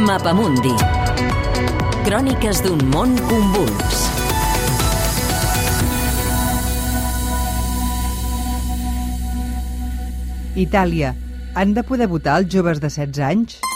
Mapamundi. Cròniques d'un món convuls. Itàlia. Han de poder votar els joves de 16 anys?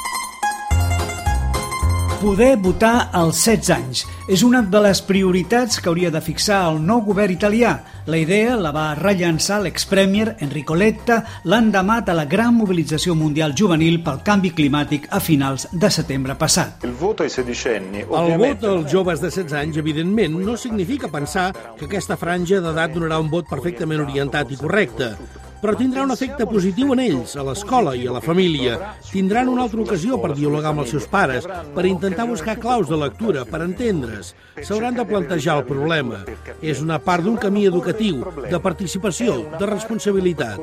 Poder votar als 16 anys és una de les prioritats que hauria de fixar el nou govern italià. La idea la va rellançar l'ex-premier Enrico Letta l'endemà de la gran mobilització mundial juvenil pel canvi climàtic a finals de setembre passat. Il voto ai sedicenni, El vot als joves de 16 anys, evidentment, no significa pensar que aquesta franja d'edat donarà un vot perfectament orientat i correcte, però tindrà un efecte positiu en ells, a l'escola i a la família. Tindran una altra ocasió per dialogar amb els seus pares, per intentar buscar claus de lectura, per entendre's. S'hauran de plantejar el problema. És una part d'un camí educatiu, de participació, de responsabilitat.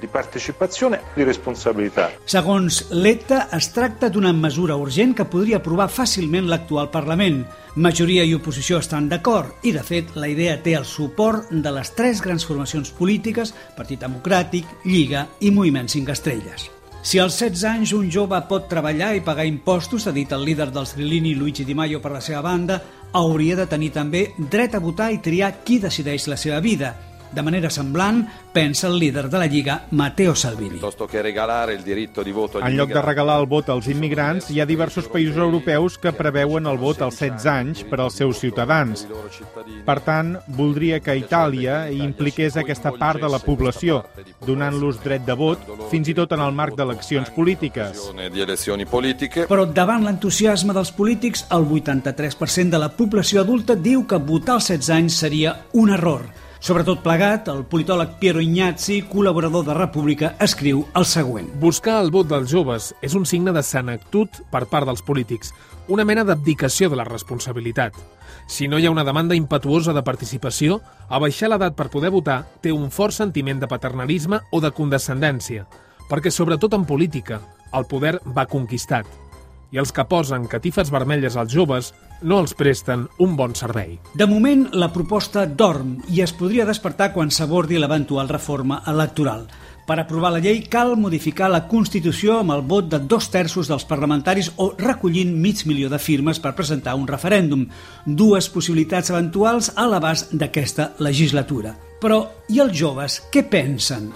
di partecipazione e di responsabilità. Segons Letta, es tracta d'una mesura urgent que podria aprovar fàcilment l'actual Parlament. Majoria i oposició estan d'acord i, de fet, la idea té el suport de les tres grans formacions polítiques, Partit Democràtic, Lliga i Moviment 5 Estrelles. Si als 16 anys un jove pot treballar i pagar impostos, ha dit el líder dels Grillini, Luigi Di Maio, per la seva banda, hauria de tenir també dret a votar i triar qui decideix la seva vida. De manera semblant, pensa el líder de la Lliga, Matteo Salvini. En lloc de regalar el vot als immigrants, hi ha diversos països europeus que preveuen el vot als 16 anys per als seus ciutadans. Per tant, voldria que Itàlia impliqués aquesta part de la població, donant-los dret de vot, fins i tot en el marc d'eleccions polítiques. Però davant l'entusiasme dels polítics, el 83% de la població adulta diu que votar als 16 anys seria un error. Sobretot plegat, el politòleg Piero Ignazzi, col·laborador de República, escriu el següent. Buscar el vot dels joves és un signe de senectut per part dels polítics, una mena d'abdicació de la responsabilitat. Si no hi ha una demanda impetuosa de participació, abaixar l'edat per poder votar té un fort sentiment de paternalisme o de condescendència, perquè sobretot en política, el poder va conquistat. I els que posen catifes vermelles als joves no els presten un bon servei. De moment, la proposta dorm i es podria despertar quan s'abordi l'eventual reforma electoral. Per aprovar la llei cal modificar la Constitució amb el vot de dos terços dels parlamentaris o recollint mig milió de firmes per presentar un referèndum. Dues possibilitats eventuals a l'abast d'aquesta legislatura. Però, i els joves, què pensen?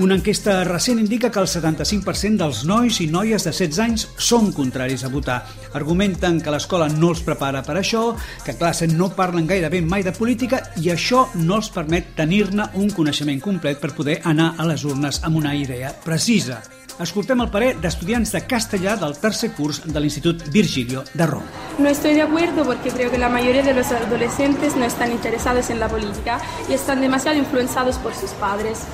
Una enquesta recent indica que el 75% dels nois i noies de 16 anys són contraris a votar. Argumenten que l'escola no els prepara per això, que a classe no parlen gairebé mai de política i això no els permet tenir-ne un coneixement complet per poder anar a les urnes amb una idea precisa. Escoltem el parer d'estudiants de castellà del tercer curs de l'Institut Virgilio de Roma. No estoy de acuerdo porque creo que la mayoría de los adolescentes no están interesados en la política y están demasiado influenciados por sus padres.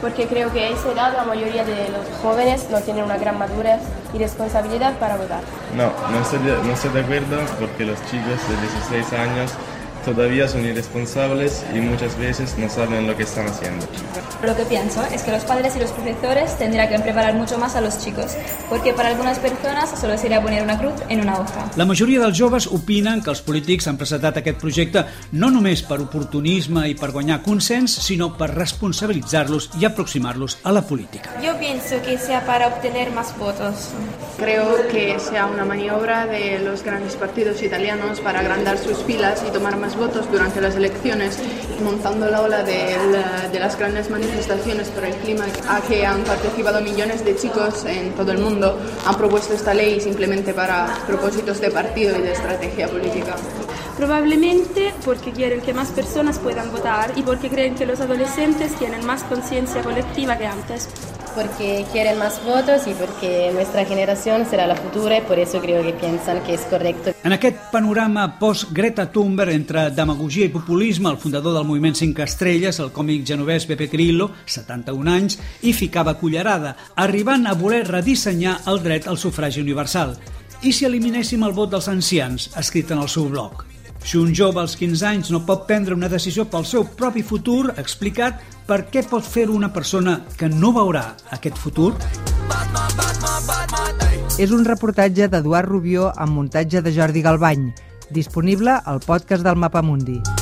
porque creo que a esa edad la mayoría de los jóvenes no tienen una gran madurez y responsabilidad para votar. No, no estoy, de, no estoy de acuerdo porque los chicos de 16 años todavía son irresponsables y muchas veces no saben lo que están haciendo. Lo que pienso es que los padres y los profesores tendrían que preparar mucho más a los chicos, porque para algunas personas solo sería poner una cruz en una hoja. La majoria dels joves opinen que els polítics han presentat aquest projecte no només per oportunisme i per guanyar consens, sinó per responsabilitzar-los i aproximar-los a la política. Yo pienso que sea para obtener más votos. Creo que sea una maniobra de los grandes partidos italianos para agrandar sus filas y tomar más votos durante las elecciones, montando la ola de, la- de las grandes manifestaciones por el clima a que han participado millones de chicos en todo el mundo. Han propuesto esta ley simplemente para propósitos de partido y de estrategia política. Probablemente porque quieren que más personas puedan votar y porque creen que los adolescentes tienen más conciencia colectiva que antes. Porque quieren más votos y porque nuestra generación será la futura y por eso creo que piensan que es correcto. En aquest panorama post-Greta Thunberg entre demagogia i populisme, el fundador del moviment 5 estrelles, el còmic genovès Pepe Grillo, 71 anys, hi ficava cullerada, arribant a voler redissenyar el dret al sufragi universal. I si eliminéssim el vot dels ancians, escrit en el seu blog? Si un jove als 15 anys no pot prendre una decisió pel seu propi futur, explicat per què pot fer-ho una persona que no veurà aquest futur? És un reportatge d'Eduard Rubió amb muntatge de Jordi Galbany, disponible al podcast del Mapamundi.